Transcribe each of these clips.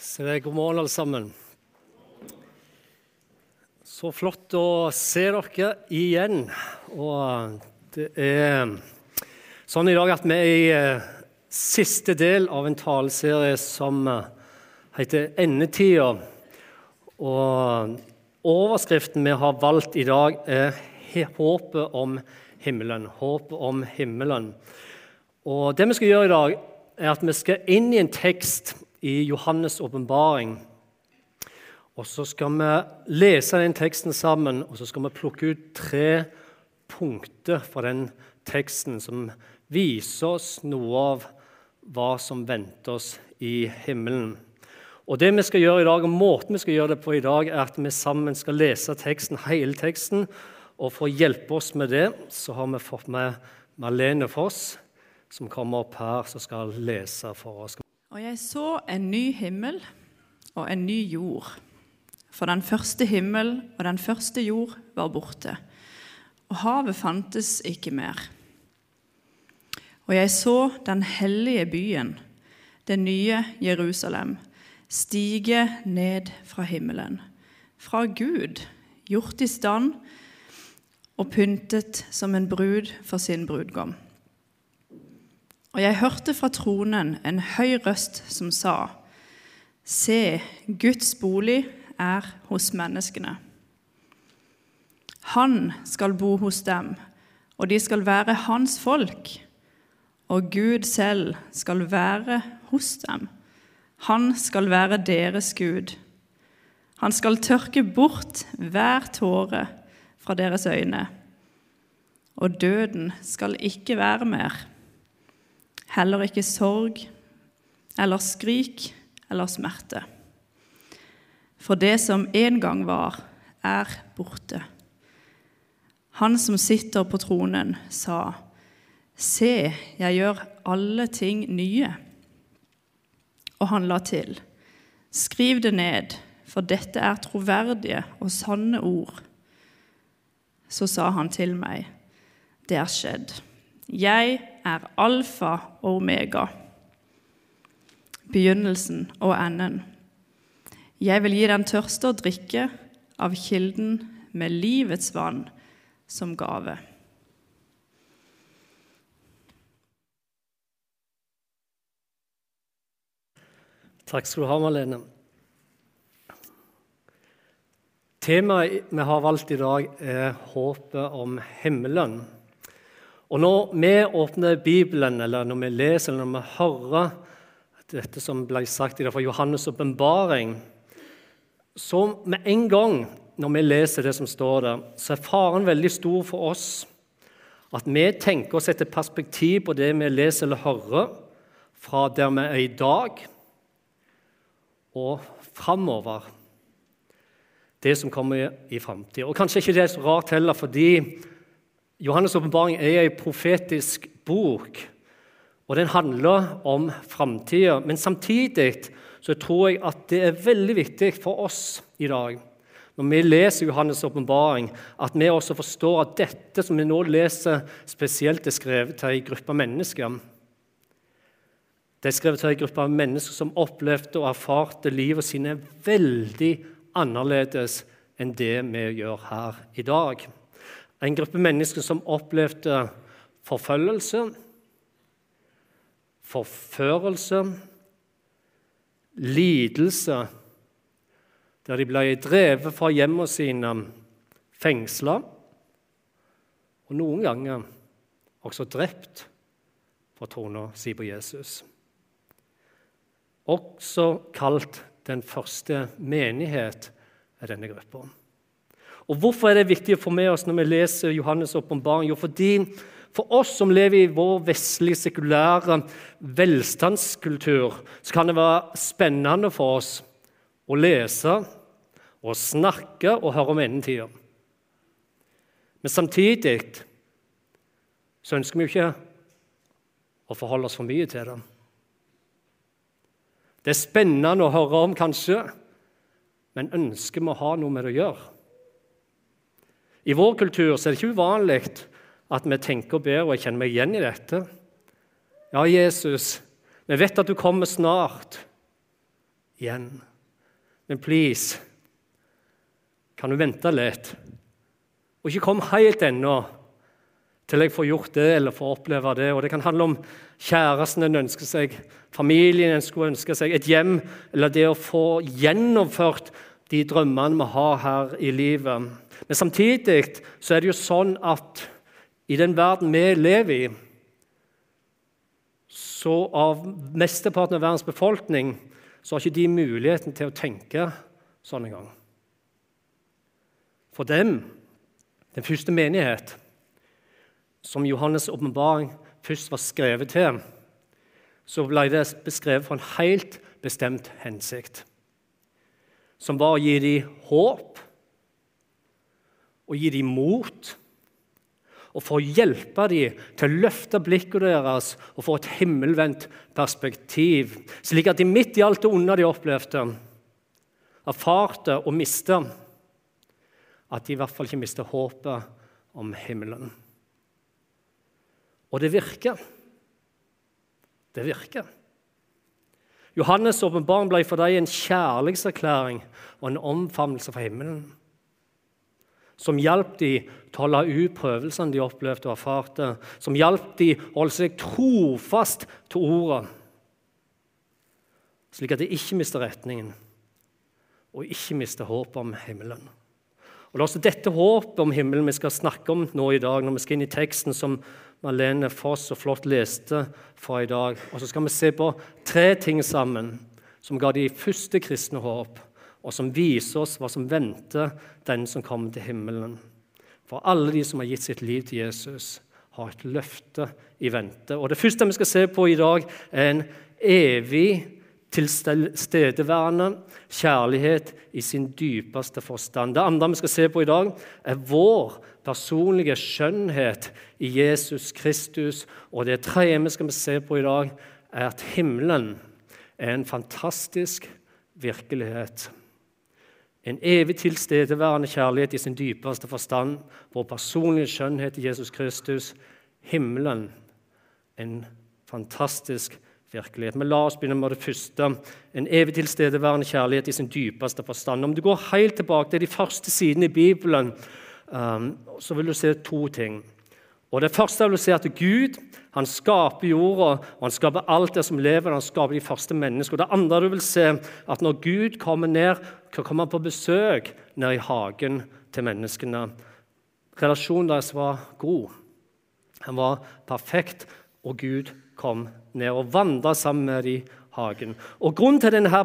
Så det er god morgen, alle sammen. Så flott å se dere igjen. Og det er sånn i dag at vi er i eh, siste del av en taleserie som eh, heter 'Endetida'. Og overskriften vi har valgt i dag, er 'Håpet om himmelen'. Håpet om himmelen. Og det vi skal gjøre i dag, er at vi skal inn i en tekst i Johannes' åpenbaring. Og så skal vi lese den teksten sammen, og så skal vi plukke ut tre punkter fra den teksten som viser oss noe av hva som venter oss i himmelen. Og det vi skal gjøre i dag, og Måten vi skal gjøre det på i dag, er at vi sammen skal lese teksten, hele teksten. Og for å hjelpe oss med det, så har vi fått med Malene Foss, som kommer opp her, som skal lese for oss. Og jeg så en ny himmel og en ny jord. For den første himmel og den første jord var borte, og havet fantes ikke mer. Og jeg så den hellige byen, det nye Jerusalem, stige ned fra himmelen, fra Gud, gjort i stand og pyntet som en brud for sin brudgom. Og jeg hørte fra tronen en høy røst som sa:" Se, Guds bolig er hos menneskene. Han skal bo hos dem, og de skal være hans folk. Og Gud selv skal være hos dem. Han skal være deres Gud. Han skal tørke bort hver tåre fra deres øyne, og døden skal ikke være mer heller ikke sorg eller skrik eller smerte. For det som en gang var, er borte. Han som sitter på tronen, sa, Se, jeg gjør alle ting nye. Og han la til, Skriv det ned, for dette er troverdige og sanne ord. Så sa han til meg, Det er skjedd. Jeg er alfa og omega, begynnelsen og enden. Jeg vil gi den tørste å drikke av kilden med livets vann som gave. Takk skal du ha, Malene. Temaet vi har valgt i dag, er håpet om himmelen. Og når vi åpner Bibelen, eller når vi leser eller når vi hører dette som ble sagt i det fra Johannes' åpenbaring, så med en gang når vi leser det som står der, så er faren veldig stor for oss at vi tenker oss et perspektiv på det vi leser eller hører, fra der vi er i dag og framover. Det som kommer i framtida. Kanskje ikke det er så rart heller, fordi Johannes' åpenbaring er en profetisk bok, og den handler om framtida. Men samtidig så tror jeg at det er veldig viktig for oss i dag, når vi leser Johannes' åpenbaring, at vi også forstår at dette som vi nå leser, spesielt er skrevet til en gruppe mennesker. Det er skrevet til en gruppe av mennesker som opplevde og erfarte livet sine veldig annerledes enn det vi gjør her i dag. En gruppe mennesker som opplevde forfølgelse, forførelse, lidelse, der de ble drevet fra hjemmene sine, fengsla og noen ganger også drept for trona si på Jesus. Også kalt den første menighet er denne gruppa. Og Hvorfor er det viktig å få med oss når vi leser Johannes' åpenbaring? Jo, fordi for oss som lever i vår vestlige, sekulære velstandskultur, så kan det være spennende for oss å lese og snakke og høre om endetida. Men samtidig så ønsker vi jo ikke å forholde oss for mye til det. Det er spennende å høre om, kanskje, men ønsker vi å ha noe med det å gjøre? I vår kultur er det ikke uvanlig at vi tenker og ber, og jeg kjenner meg igjen i dette. Ja, Jesus, vi vet at du kommer snart. igjen. Men please, kan du vente litt? Og ikke kom helt ennå til jeg får gjort det eller får oppleve det. Og Det kan handle om kjæresten en ønsker seg, familien en skulle ønske seg, et hjem, eller det å få gjennomført de drømmene vi har her i livet. Men samtidig så er det jo sånn at i den verden vi lever i, så av mesteparten av verdens befolkning så har ikke de muligheten til å tenke sånn engang. For dem, den første menighet, som Johannes' åpenbaring først var skrevet til, så ble det beskrevet for en helt bestemt hensikt. Som var å gi dem håp, og gi dem mot og for å hjelpe dem til å løfte blikket deres og få et himmelvendt perspektiv, slik at de midt i alt det onde de opplevde, erfarte og miste, at de i hvert fall ikke mister håpet om himmelen. Og det virker. Det virker. Johannes' åpenbaring ble for dem en kjærlighetserklæring og en omfavnelse fra himmelen som hjalp de til å holde ut prøvelsene de opplevde og erfarte, som hjalp de å holde seg trofast til ordet, slik at de ikke mister retningen og ikke mister håpet om himmelen. Og Det er også dette håpet om himmelen vi skal snakke om nå i dag, når vi skal inn i teksten som Malene Foss så flott leste fra i dag. Og Så skal vi se på tre ting sammen som ga de første kristne håp og som viser oss hva som venter den som kommer til himmelen. For alle de som har gitt sitt liv til Jesus, har et løfte i vente. Og Det første vi skal se på i dag, er en evig tilstedeværende kjærlighet i sin dypeste forstand. Det andre vi skal se på i dag, er vår personlige skjønnhet i Jesus Kristus. Og det tredje vi skal se på i dag, er at himmelen er en fantastisk virkelighet. En evig tilstedeværende kjærlighet i sin dypeste forstand, vår personlige skjønnhet i Jesus Kristus, himmelen. En fantastisk virkelighet. Men la oss begynne med det første. En evig tilstedeværende kjærlighet i sin dypeste forstand. Om du går helt tilbake til de første sidene i Bibelen, um, så vil du se to ting. Og Det første vil du se at Gud han skaper jorda, og han skaper alt det som lever. Han skaper de første menneskene. Det andre du vil se, at når Gud kommer ned, kommer han på besøk ned i hagen til menneskene. Relasjonen deres var god. Han var perfekt, og Gud kom ned og vandra sammen med dem hagen. Og Grunnen til at denne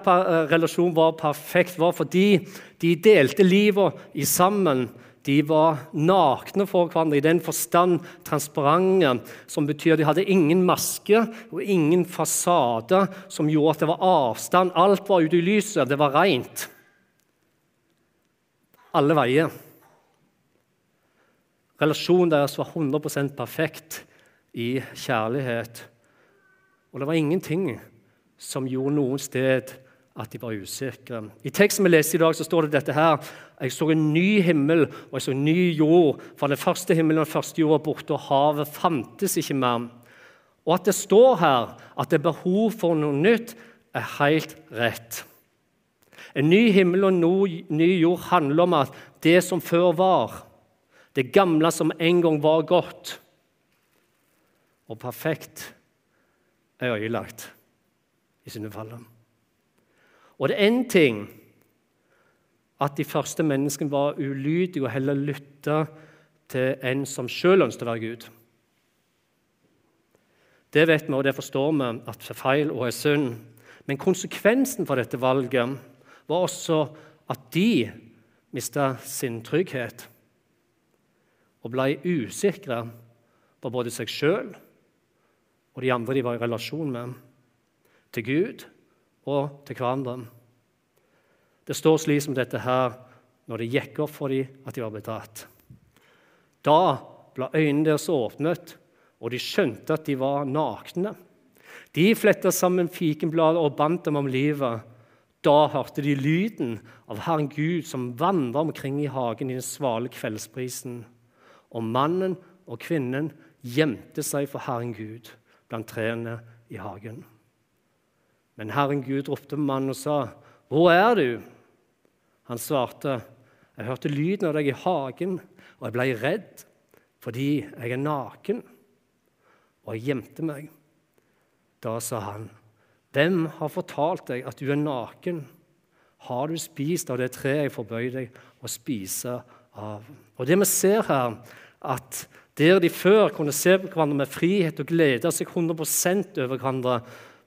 relasjonen var perfekt, var fordi de delte livet i sammen de var nakne for hverandre i den forstand transparente, som betyr de hadde ingen maske og ingen fasade som gjorde at det var avstand. Alt var ute i lyset, det var rent. Alle veier. Relasjonen deres var 100% perfekt i kjærlighet. Og det var ingenting som gjorde noen sted at de var usikre. I teksten vi leser i dag, så står det dette her. Jeg så en ny himmel og jeg så en ny jord. For den første himmelen og den første jorda borte, og havet fantes ikke mer. Og at det står her at det er behov for noe nytt, er helt rett. En ny himmel og en ny jord handler om at det som før var, det gamle som en gang var godt og perfekt, er øyelagt i sine faller. Og det er én ting at de første menneskene var ulydige og heller lytta til en som sjøl ønsket å være Gud. Det vet vi, og det forstår vi, at det er feil og er synd. Men konsekvensen for dette valget var også at de mista sin trygghet og ble usikre på både seg sjøl og de andre de var i relasjon med, til Gud og til hverandre. Det står slik som dette her når det gikk opp for dem at de var betatt. Da ble øynene deres åpnet, og de skjønte at de var nakne. De fletta sammen fikenblader og bandt dem om livet. Da hørte de lyden av Herren Gud som vandra omkring i hagen i den svale kveldsprisen. Og mannen og kvinnen gjemte seg for Herren Gud blant trærne i hagen. Men Herren Gud ropte på mannen og sa, 'Hvor er du?' Han svarte, 'Jeg hørte lyden av deg i hagen, og jeg ble redd fordi jeg er naken.' Og jeg gjemte meg. Da sa han, 'Hvem har fortalt deg at du er naken?' Har du spist av det treet jeg forbød deg å spise av? Og det vi ser her, at der de før kunne se på hverandre med frihet og glede seg 100 over hverandre,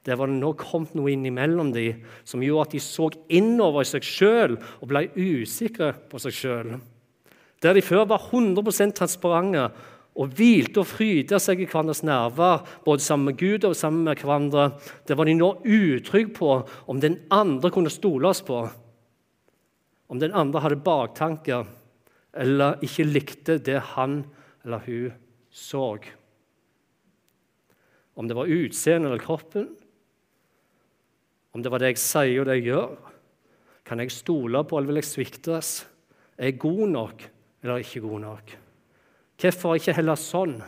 der var det nå kommet noe innimellom dem som gjorde at de så innover i seg sjøl og ble usikre på seg sjøl. Der de før var 100% transparente og hvilte og fryda seg i hverandres nerver, både sammen med Gud og sammen med hverandre, der var de nå utrygge på om den andre kunne stoles på. Om den andre hadde baktanker eller ikke likte det han eller hun så. Om det var utseendet eller kroppen, om det var det jeg sier og det jeg gjør. Kan jeg stole på, eller vil jeg sviktes? Er jeg god nok, eller ikke god nok? Hvorfor ikke heller sånn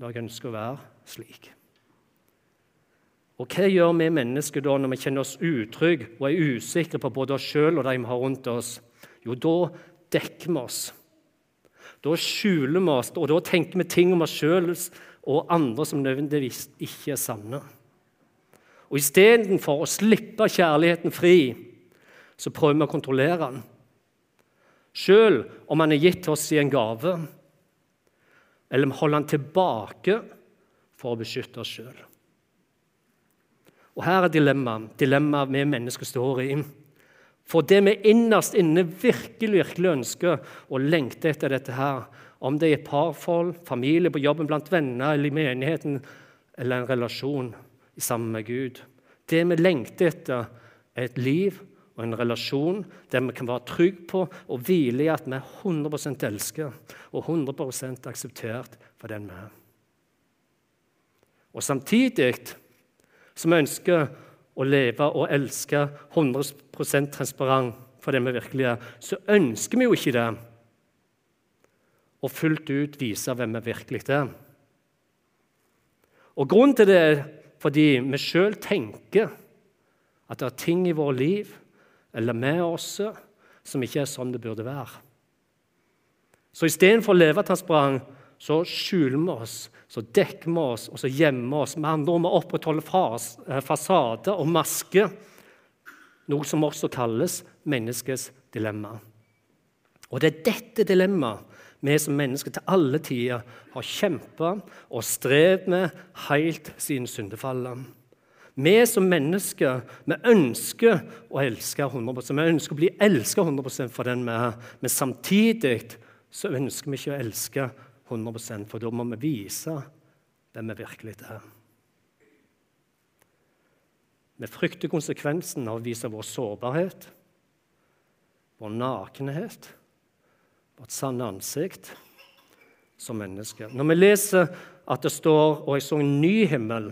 når jeg ønsker å være slik? Og Hva gjør vi mennesker da når vi kjenner oss utrygge og er usikre på både oss sjøl og de vi har rundt oss? Jo, da dekker vi oss. Da skjuler vi oss, og da tenker vi ting om oss sjøl og andre som nødvendigvis ikke er sanne. Og istedenfor å slippe kjærligheten fri, så prøver vi å kontrollere den. Selv om han er gitt oss i en gave, eller vi holder han tilbake for å beskytte oss sjøl. Og her er dilemmaet dilemmaet vi mennesker står i. For det vi innerst inne virkelig virkelig ønsker og lengter etter dette her, om det er parforhold, familie, på jobben, blant venner eller i menigheten, eller en relasjon, sammen med Gud. Det vi lengter etter, er et liv og en relasjon der vi kan være trygge på og hvile i at vi er 100% elsket og 100% akseptert for den vi er. Og Samtidig som vi ønsker å leve og elske 100% transparent for det vi virkelig er, så ønsker vi jo ikke det Og fullt ut vise hvem vi virkelig er. Og Grunnen til det er fordi vi sjøl tenker at det er ting i vårt liv eller med oss som ikke er sånn det burde være. Så istedenfor å leve transparent så skjuler vi oss, så dekker vi oss og så gjemmer vi oss. Med andre ord, vi opprettholder fas, fasade og maske, noe som også kalles menneskets dilemma. Og det er dette dilemmaet vi som mennesker til alle tider har kjempa og strevd med helt siden syndefallet. Vi som mennesker vi ønsker å elske 100 Vi ønsker å bli elsket 100% for den vi er, men samtidig så ønsker vi ikke å elske 100 for da må vi vise hvem vi virkelig er. Vi frykter konsekvensen av å vise vår sårbarhet, vår nakenhet vårt sanne ansikt som mennesker. Når vi leser at det står og jeg så en ny himmel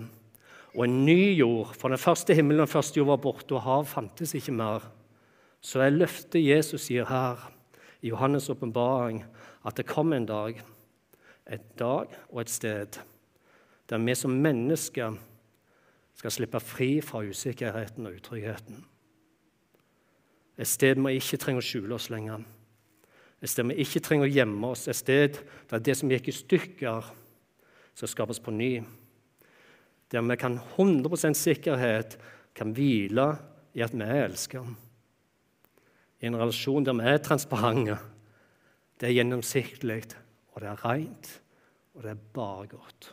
og en ny jord For den første himmelen og den første jord var borte, og hav fantes ikke mer. Så er løftet Jesus gir her, i Johannes' åpenbaring, at det kommer en dag, et dag og et sted, der vi som mennesker skal slippe fri fra usikkerheten og utryggheten. Et sted vi ikke trenger å skjule oss lenger. Et sted vi ikke trenger å gjemme oss, et sted der det som gikk i stykker, skal skapes på ny. Der vi kan 100% sikkerhet kan hvile i at vi er elsket. I en relasjon der vi er transparente. Det er gjennomsiktig, og det er rent, og det er bare godt.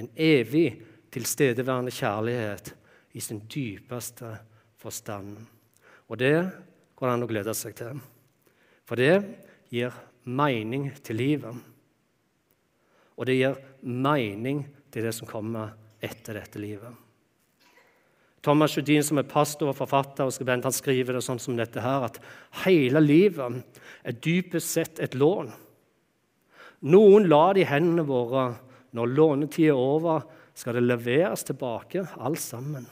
En evig tilstedeværende kjærlighet i sin dypeste forstand. Og det går det an å glede seg til. For det gir mening til livet. Og det gir mening til det som kommer etter dette livet. Thomas Judin, som er pastor forfatter, og skribent, han skriver det sånn som dette her, at hele livet er dypest sett et lån. Noen la det i hendene våre. Når lånetida er over, skal det leveres tilbake, alt sammen.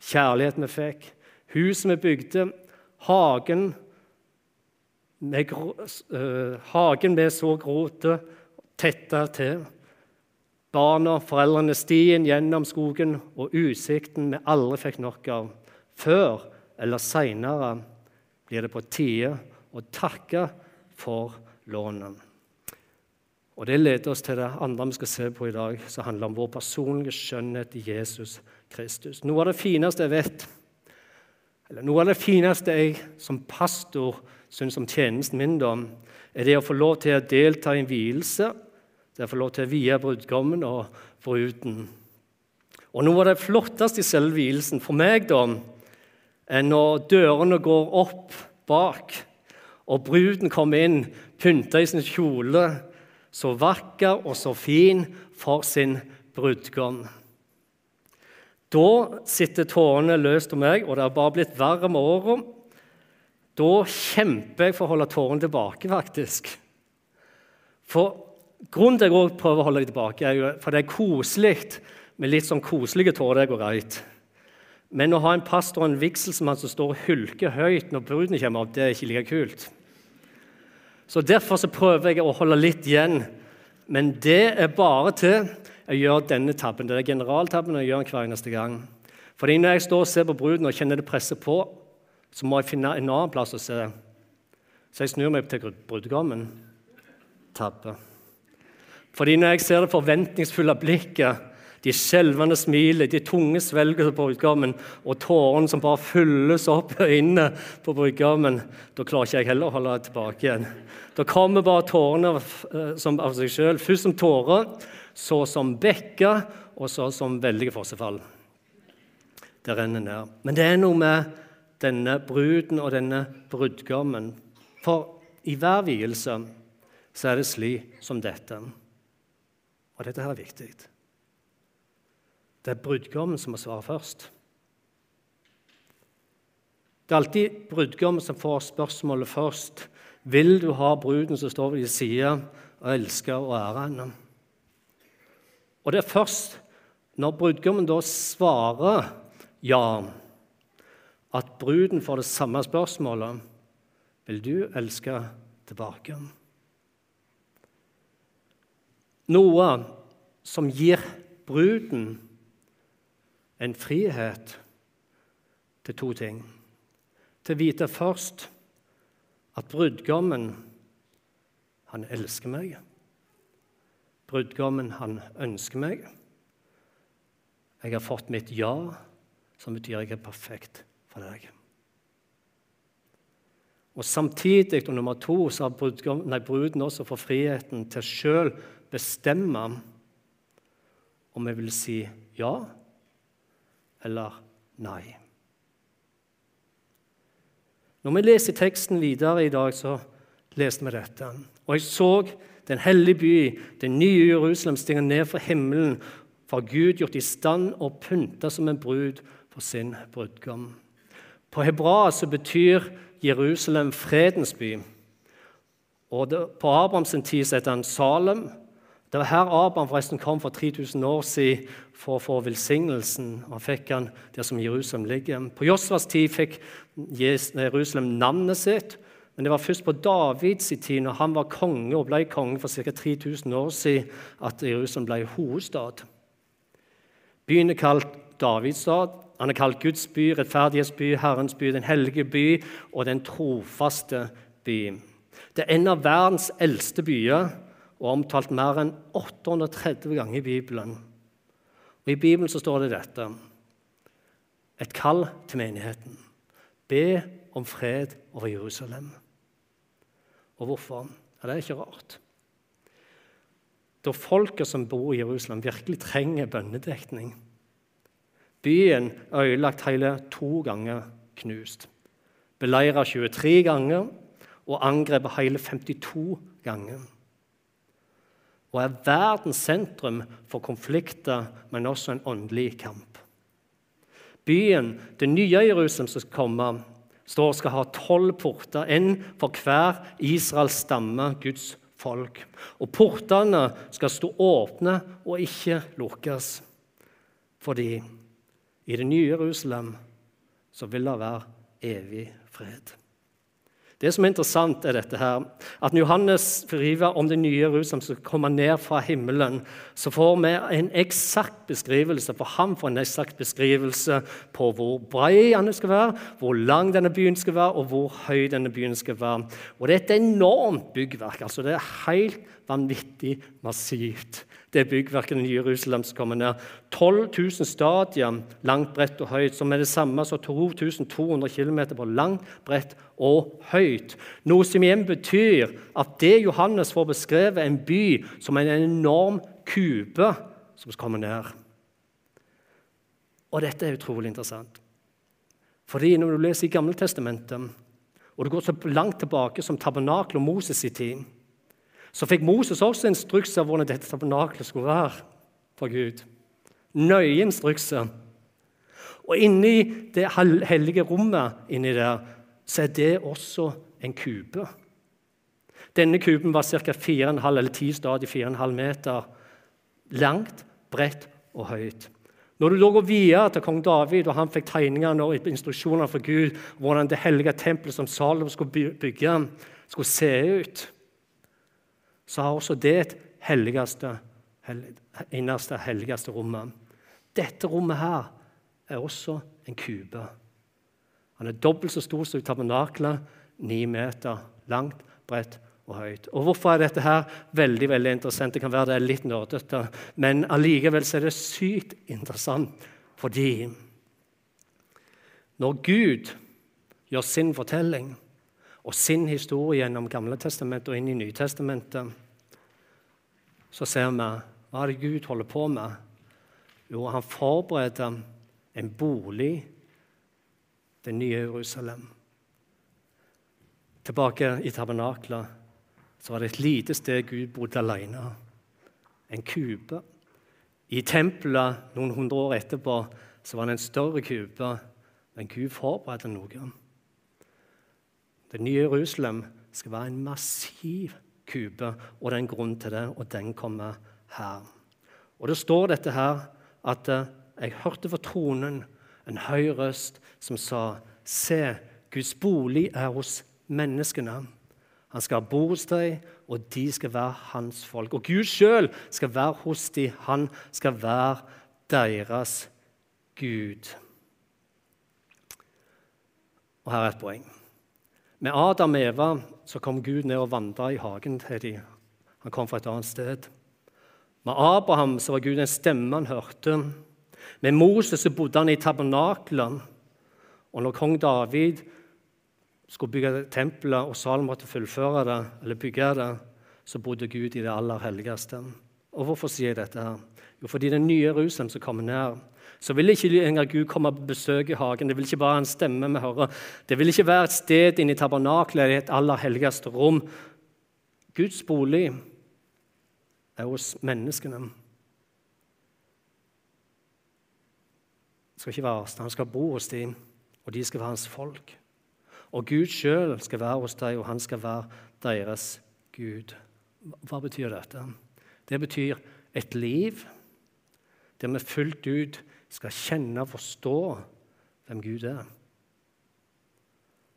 Kjærligheten vi fikk, huset vi bygde, hagen med uh, hagen vi så gråte tetta til. barna, foreldrene, stien gjennom skogen og utsikten vi aldri fikk nok av. Før eller seinere blir det på tide å takke for lånet. Og Det leder oss til det andre vi skal se på i dag, som handler om vår personlige skjønnhet i Jesus Kristus. Noe av det fineste jeg vet, eller noe av det fineste jeg som pastor syns om tjenesten min, da, er det å få lov til å delta i en vielse. Det å få lov til å vie brudgommen og bruden. Og Noe av det flotteste i selve vielsen for meg da, er når dørene går opp bak, og bruden kommer inn pynta i sin kjole så vakker og så fin for sin brudgom. Da sitter tårene løst om meg, og det har bare blitt verre med åra. Da kjemper jeg for å holde tårene tilbake, faktisk. For Grunnen til at jeg prøver å holde dem tilbake, er jo for det er koselig med litt sånn koselige tårer. Det går greit. Men å ha en pastor og en vigselsmann som står og hulker høyt når bruden kommer opp, det er ikke like kult. Så Derfor så prøver jeg å holde litt igjen. Men det er bare til å gjøre denne tabben. Det er generaltabben jeg gjør hver eneste gang. Fordi Når jeg står og ser på bruden og kjenner det presser på, så må jeg finne en annen plass å se. Så jeg snur meg til brudgommen. Tabbe. Fordi når jeg ser det forventningsfulle blikket de skjelvende smilet, de tunge svelgene på brudgommen og tårene som bare fylles opp inne på brudgommen. Da klarer ikke jeg heller å holde det tilbake igjen. Da kommer bare tårene eh, av seg sjøl. Først som tårer, så som bekker, og så som veldige fossefall. Det renner ned. Men det er noe med denne bruden og denne brudgommen. For i hver vielse så er det slik som dette. Og dette her er viktig. Det er brudgommen som må svare først. Det er alltid brudgommen som får spørsmålet først. Vil du ha bruden som står ved din side, og elsker og ærer henne? Og det er først når brudgommen da svarer ja, at bruden får det samme spørsmålet. Vil du elske tilbake? Noe som gir bruden en frihet til to ting. Til å vite først at brudgommen, han elsker meg. Brudgommen, han ønsker meg. Jeg har fått mitt ja, som betyr jeg er perfekt for deg. Og Samtidig, og nummer to, så har nei, bruden også fått friheten til sjøl bestemme om jeg vil si ja eller nei. Når vi leser teksten videre i dag, så leste vi dette. Og jeg så den hellige by, den nye Jerusalem, stige ned fra himmelen, for Gud gjort i stand og pynta som en brud for sin brudgom. På hebraisk betyr Jerusalem fredens by. Og På Abrahams tid heter han Salem. Det var her Abraham forresten kom for 3000 år siden for å få velsignelsen. Han fikk han der som Jerusalem ligger. På Josvas tid fikk Jerusalem navnet sitt. Men det var først på Davids tid, når han var konge og ble konge for ca. 3000 år siden, at Jerusalem ble hovedstad. Byen er kalt Davids stad. Han er kalt Guds by, rettferdighetsby, Herrens by, den hellige by og den trofaste by. Det er en av verdens eldste byer og omtalt mer enn 830 ganger i Bibelen. Og I Bibelen så står det dette et kall til menigheten. Be om fred over Jerusalem. Og hvorfor? Ja, det er ikke rart. Da folket som bor i Jerusalem, virkelig trenger bønnedekning. Byen er ødelagt hele to ganger knust. Beleira 23 ganger og angrepet hele 52 ganger og er verdens sentrum for konflikter, men også en åndelig kamp. Byen, det nye Jerusalem som skal komme, står skal ha tolv porter, én for hver Israels stamme, Guds folk. Og portene skal stå åpne og ikke lukkes. Fordi i det nye Jerusalem så vil det være evig fred. Det som er interessant, er dette her, at når Johannes skriver om det nye Jerusalem som kommer ned fra himmelen, så får vi en eksakt beskrivelse, for han får en eksakt beskrivelse på hvor brei den skal være, hvor lang denne byen skal være, og hvor høy denne byen skal være. Og Det er et enormt byggverk. altså Det er helt vanvittig massivt det byggverket i Jerusalem som kommer ned. 12 000 stadier langt, bredt og høyt, som er det samme som 2200 km på langt, bredt og høyt. Noe som igjen betyr at det Johannes får beskrevet en by som en enorm kube som kommer ned. Og dette er utrolig interessant. Fordi når du leser i Gammeltestamentet, og du går så langt tilbake som tabernakel og Moses i tid, så fikk Moses også instrukser om hvordan dette tabernaklet skulle være fra Gud. Nøye instrukser. Og inni det hellige rommet inni der, så er det også en kube. Denne kuben var ca. 4,5 eller 10 stadier 4,5 meter langt, bredt og høyt. Når du lå går viet til kong David, og han fikk tegningene og instruksjoner fra Gud hvordan det hellige tempelet som Salom skulle bygge, skulle se ut, så har også det et helligste, innerste, helligste rommet. Dette rommet her er også en kube. Han er dobbelt så stor som tabernaklet, ni meter langt, bredt og høyt. Og Hvorfor er dette her veldig veldig interessant? Det kan være det er litt nerdete, men allikevel er det sykt interessant fordi når Gud gjør sin fortelling og sin historie gjennom Gamle testamentet og inn i Nytestamentet, så ser vi hva er det Gud holder på med. Jo, han forbereder en bolig, det nye Jerusalem. Tilbake i tabernaklet så var det et lite sted Gud bodde alene. En kube. I tempelet noen hundre år etterpå så var det en større kube, men Gud forberedte noe. Det nye Jerusalem skal være en massiv kube, og det er en grunn til det, og den kommer her. Og Det står dette her at eh, jeg hørte fra tronen en høy røst som sa:" Se, Guds bolig er hos menneskene. Han skal bo hos deg, og de skal være hans folk. Og Gud sjøl skal være hos dem. Han skal være deres Gud. Og her er et poeng. Med Adam og Eva så kom Gud ned og vandra i hagen til dem. Han kom fra et annet sted. Med Abraham så var Gud en stemme han hørte. Med Moses så bodde han i tabernaklet. Og når kong David skulle bygge tempelet, og Salom måtte fullføre det, eller bygge det, så bodde Gud i det aller helligste. Og Hvorfor sier jeg dette? her? Jo, fordi den nye Jerusalem som kommer ned, så vil ikke lenger Gud komme på besøk i hagen. Det vil ikke være en stemme vi hører. Det vil ikke være et sted inne i tabernaklet, i et aller helligste rom. Guds bolig er hos menneskene. Skal ikke være Han skal bo hos dem, og de skal være hans folk. Og Gud sjøl skal være hos dem, og han skal være deres Gud. Hva betyr dette? Det betyr et liv der vi fullt ut skal kjenne og forstå hvem Gud er,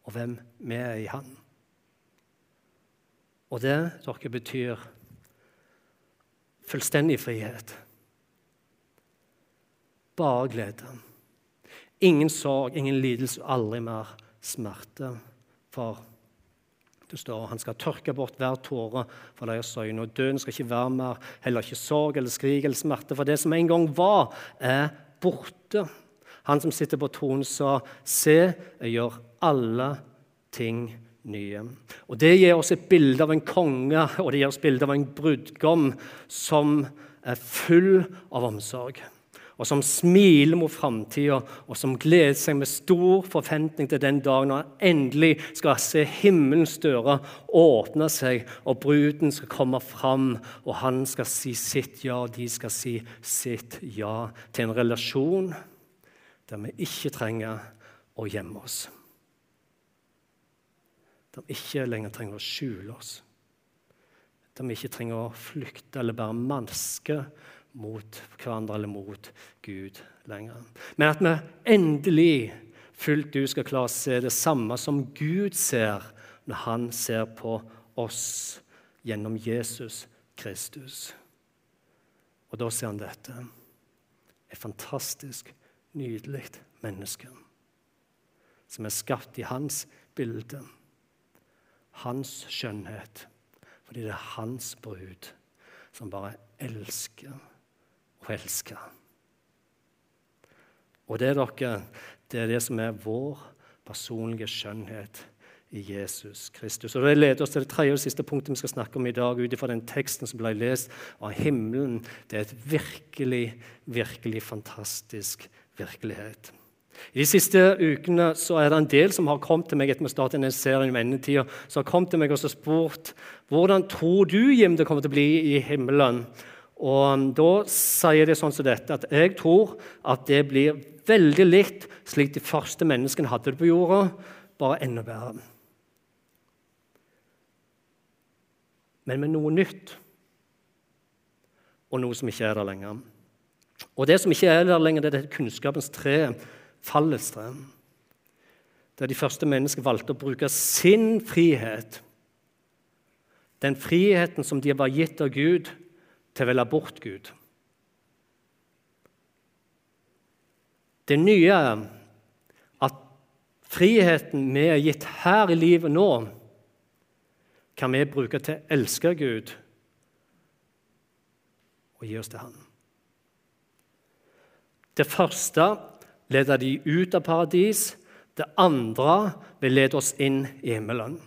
og hvem vi er i Han. Og det dere betyr fullstendig frihet. Bare glede. Ingen sorg, ingen lidelse, aldri mer smerte. For det står han skal tørke bort hver tåre fra deres øyne. Og døden skal ikke være mer, heller ikke sorg eller skrik eller smerte. For det som en gang var, er borte. Han som sitter på tronen, sa, 'Se, jeg gjør alle ting nye'. Og Det gir oss et bilde av en konge og det gir oss bilde av en brudgom som er full av omsorg og som smiler mot framtida, og som gleder seg med stor forventning til den dagen når han endelig skal se himmelens dører åpne seg, og bruden skal komme fram, og han skal si sitt ja, og de skal si sitt ja til en relasjon der vi ikke trenger å gjemme oss. Der vi ikke lenger trenger å skjule oss. Der vi ikke trenger å flykte eller bære maske mot hverandre eller mot Gud lenger. Men at vi endelig fullt ut skal klare å se det samme som Gud ser når han ser på oss gjennom Jesus Kristus. Og da ser han dette. Et fantastisk, nydelig menneske som er skapt i hans bilde. Hans skjønnhet. Fordi det er hans brud som bare elsker og elske. Og det, dere, det er det som er vår personlige skjønnhet i Jesus Kristus. Og Det leder oss til det tredje og siste punktet vi skal snakke om i dag, ut ifra den teksten som ble lest av himmelen. Det er et virkelig, virkelig fantastisk virkelighet. I de siste ukene så er det en del som har kommet til meg etter vi startet denne serien om endetida, som har kommet til meg og spurt hvordan tror du Jim, det kommer til å bli i himmelen. Og Da sier de sånn som dette at jeg tror at det blir veldig likt slik de første menneskene hadde det på jorda, bare enda bedre. Men med noe nytt, og noe som ikke er der lenger. Og Det som ikke er der lenger, det er det kunnskapens tre, fallets tre. Der de første menneskene valgte å bruke sin frihet, den friheten som de var gitt av Gud, til å velge bort Gud. Det nye er at friheten vi er gitt her i livet nå, kan vi bruke til å elske Gud og gi oss til Han. Det første leder de ut av paradis. Det andre vil lede oss inn i himmelen.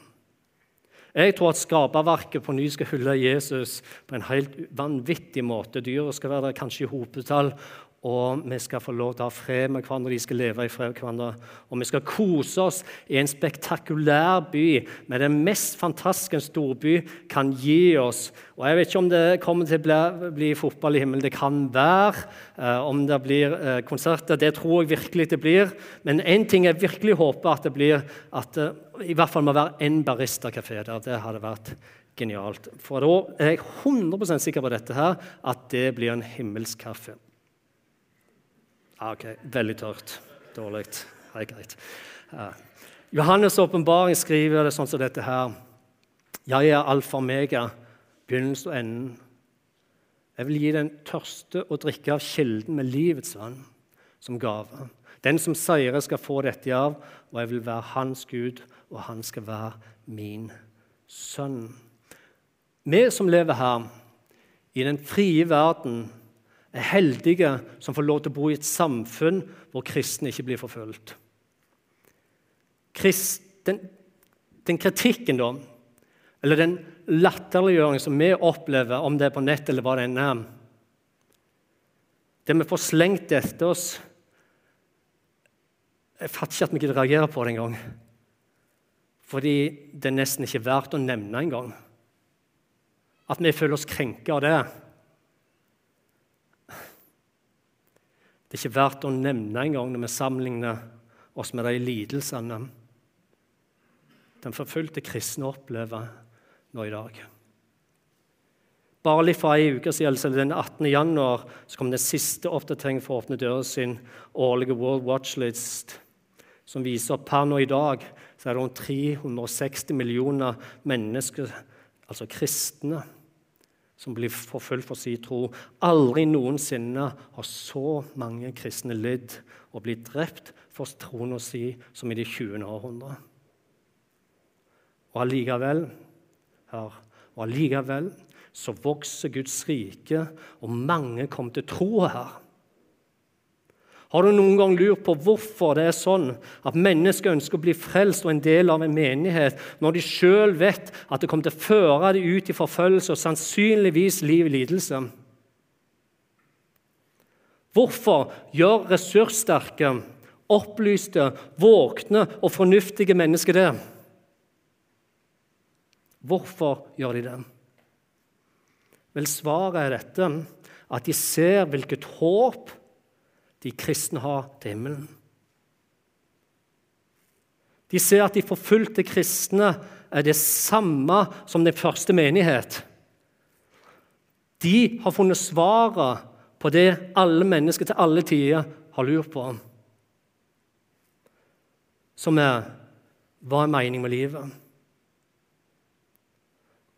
Jeg tror at skaperverket på ny skal hylle Jesus på en helt vanvittig måte. Dyret skal være der kanskje i hopetall, og vi skal få lov til å ha fred med hverandre, de skal leve i fred med hverandre. Og vi skal kose oss i en spektakulær by med den mest fantastiske en storby kan gi oss. Og Jeg vet ikke om det kommer til å bli, bli fotball i himmelen. Det kan være. Eh, om det blir eh, konserter. Det tror jeg virkelig det blir. Men én ting jeg virkelig håper at det blir, at det i hvert fall må være en barista-kafé der. Det hadde vært genialt. For da er jeg 100% sikker på dette her, at det blir en himmelsk kaffe. Ah, ok, Veldig tørt. Dårlig. Det greit. Uh, Johannes' åpenbaring skriver det sånn som dette her. Jeg er alfa og mega, begynnelsen og enden. Jeg vil gi den tørste å drikke av kilden med livets vann som gave. Den som seirer, skal få dette av, og jeg vil være hans Gud, og han skal være min sønn. Vi som lever her, i den frie verden, er heldige som får lov til å bo i et samfunn hvor kristne ikke blir forfulgt. den, den, kritikken, da, eller den latterliggjøringen som vi opplever, om det er på nett eller hva det enn er Det vi får slengt etter oss Jeg fatter ikke at vi gidder reagere på det engang. Fordi det er nesten ikke verdt å nevne engang. At vi føler oss krenka av det. Det er ikke verdt å nevne engang når vi sammenligner oss med de lidelsene den forfulgte kristne opplever nå i dag. Bare litt fra ei uke siden, altså den 18. januar, så kom den siste oppdateringen for åpne dører sin årlige World Watch List, som viser at per nå i dag så er det rundt 360 millioner mennesker, altså kristne, som blir forfulgt for sin tro. Aldri noensinne har så mange kristne lidd og blitt drept for troen si som i det 20. århundre. Og allikevel, her, og allikevel så vokser Guds rike, og mange kommer til tro her. Har du noen gang lurt på hvorfor det er sånn at mennesker ønsker å bli frelst og en del av en menighet, når de sjøl vet at det kommer til å føre dem ut i forfølgelse og sannsynligvis liv i lidelse? Hvorfor gjør ressurssterke, opplyste, våkne og fornuftige mennesker det? Hvorfor gjør de det? Vel, svaret er dette at de ser hvilket håp de kristne har til himmelen. De ser at de forfulgte kristne er det samme som den første menighet. De har funnet svaret på det alle mennesker til alle tider har lurt på. Som er hva er meningen med livet?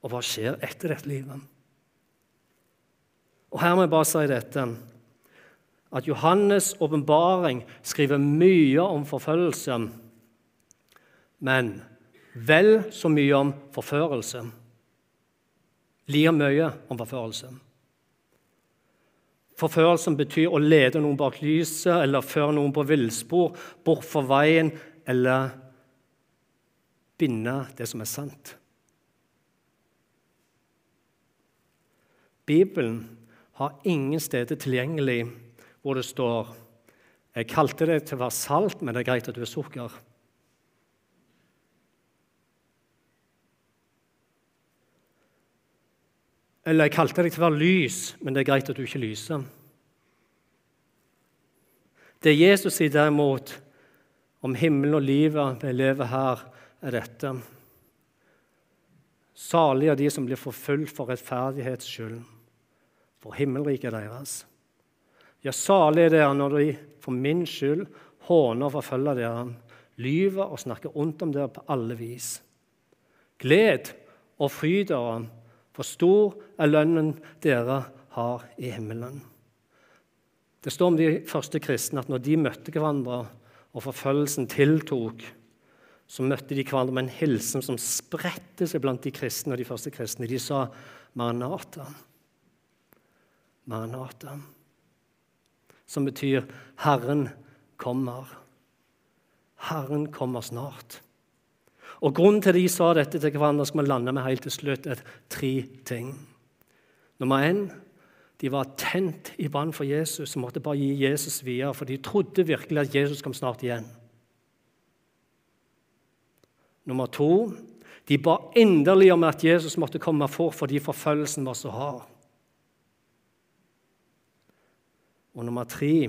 Og hva skjer etter dette livet? Og Her må jeg bare si dette at Johannes' åpenbaring skriver mye om forfølgelse, men vel så mye om forførelse. Lir mye om forførelse. Forførelsen betyr å lede noen bak lyset eller føre noen på villspor, bort fra veien eller binde det som er sant. Bibelen har ingen steder tilgjengelig hvor det står Jeg kalte deg til å være salt, men det er greit at du er sukker. Eller jeg kalte deg til å være lys, men det er greit at du ikke lyser. Det Jesus sier derimot om himmelen og livet vi lever her, er dette. Salige er de som blir forfulgt for rettferdighets skyld, for himmelriket er deres. Ja, salig er dere når de for min skyld håner og forfølger dere, lyver og snakker ondt om dere på alle vis. Gled og fryd dere, for stor er lønnen dere har i himmelen. Det står om de første kristne at når de møtte hverandre og forfølgelsen tiltok, så møtte de hverandre med en hilsen som spredte seg blant de kristne og de første kristne. De sa 'Maranata'. Maranata som betyr 'Herren kommer'. Herren kommer snart. Og Grunnen til at de sa dette til hverandre, skal vi lande med helt til slutt, er tre ting. Nummer én de var tent i brann for Jesus og måtte bare gi Jesus videre, for de trodde virkelig at Jesus kom snart igjen. Nummer to de ba inderlig om at Jesus måtte komme fort fordi forfølgelsen var så hard. Og nummer tre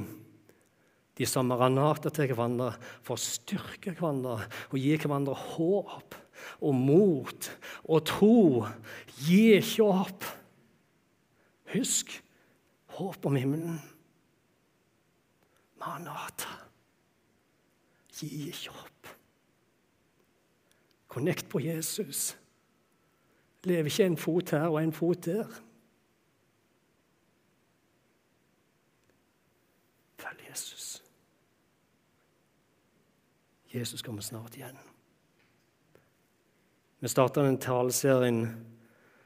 de som maranata til hverandre for å styrke hverandre og gi hverandre håp og mot og tro. Gi ikke opp. Husk håp om himmelen. Maranata. Gi ikke opp. Connect på Jesus. Lev ikke en fot her og en fot der. Jesus. Jesus kommer snart igjen. Vi starter den taleserien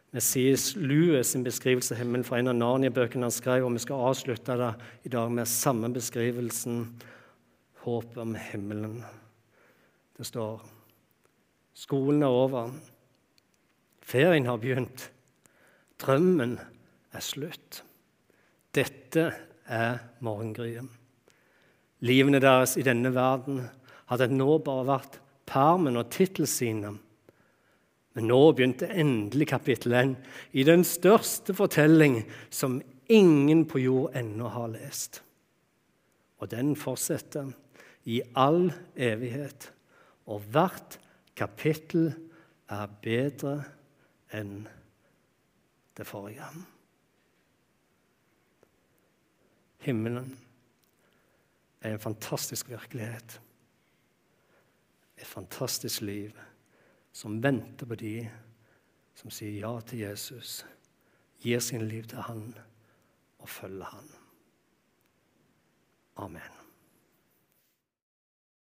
med C.S. Lewis' sin beskrivelse av himmelen fra en av Narnia-bøkene han skrev, og vi skal avslutte det i dag med samme beskrivelsen håp om himmelen. Det står skolen er over, ferien har begynt, drømmen er slutt. Dette er morgengryet. Livene deres i denne verden hadde nå bare vært permen og tittelsiden. Men nå begynte endelig kapittel 1 i den største fortelling som ingen på jord ennå har lest. Og den fortsetter i all evighet, og hvert kapittel er bedre enn det forrige. Himmelen er en fantastisk virkelighet. Et fantastisk liv som venter på de som sier ja til Jesus, gir sin liv til han og følger han. Amen.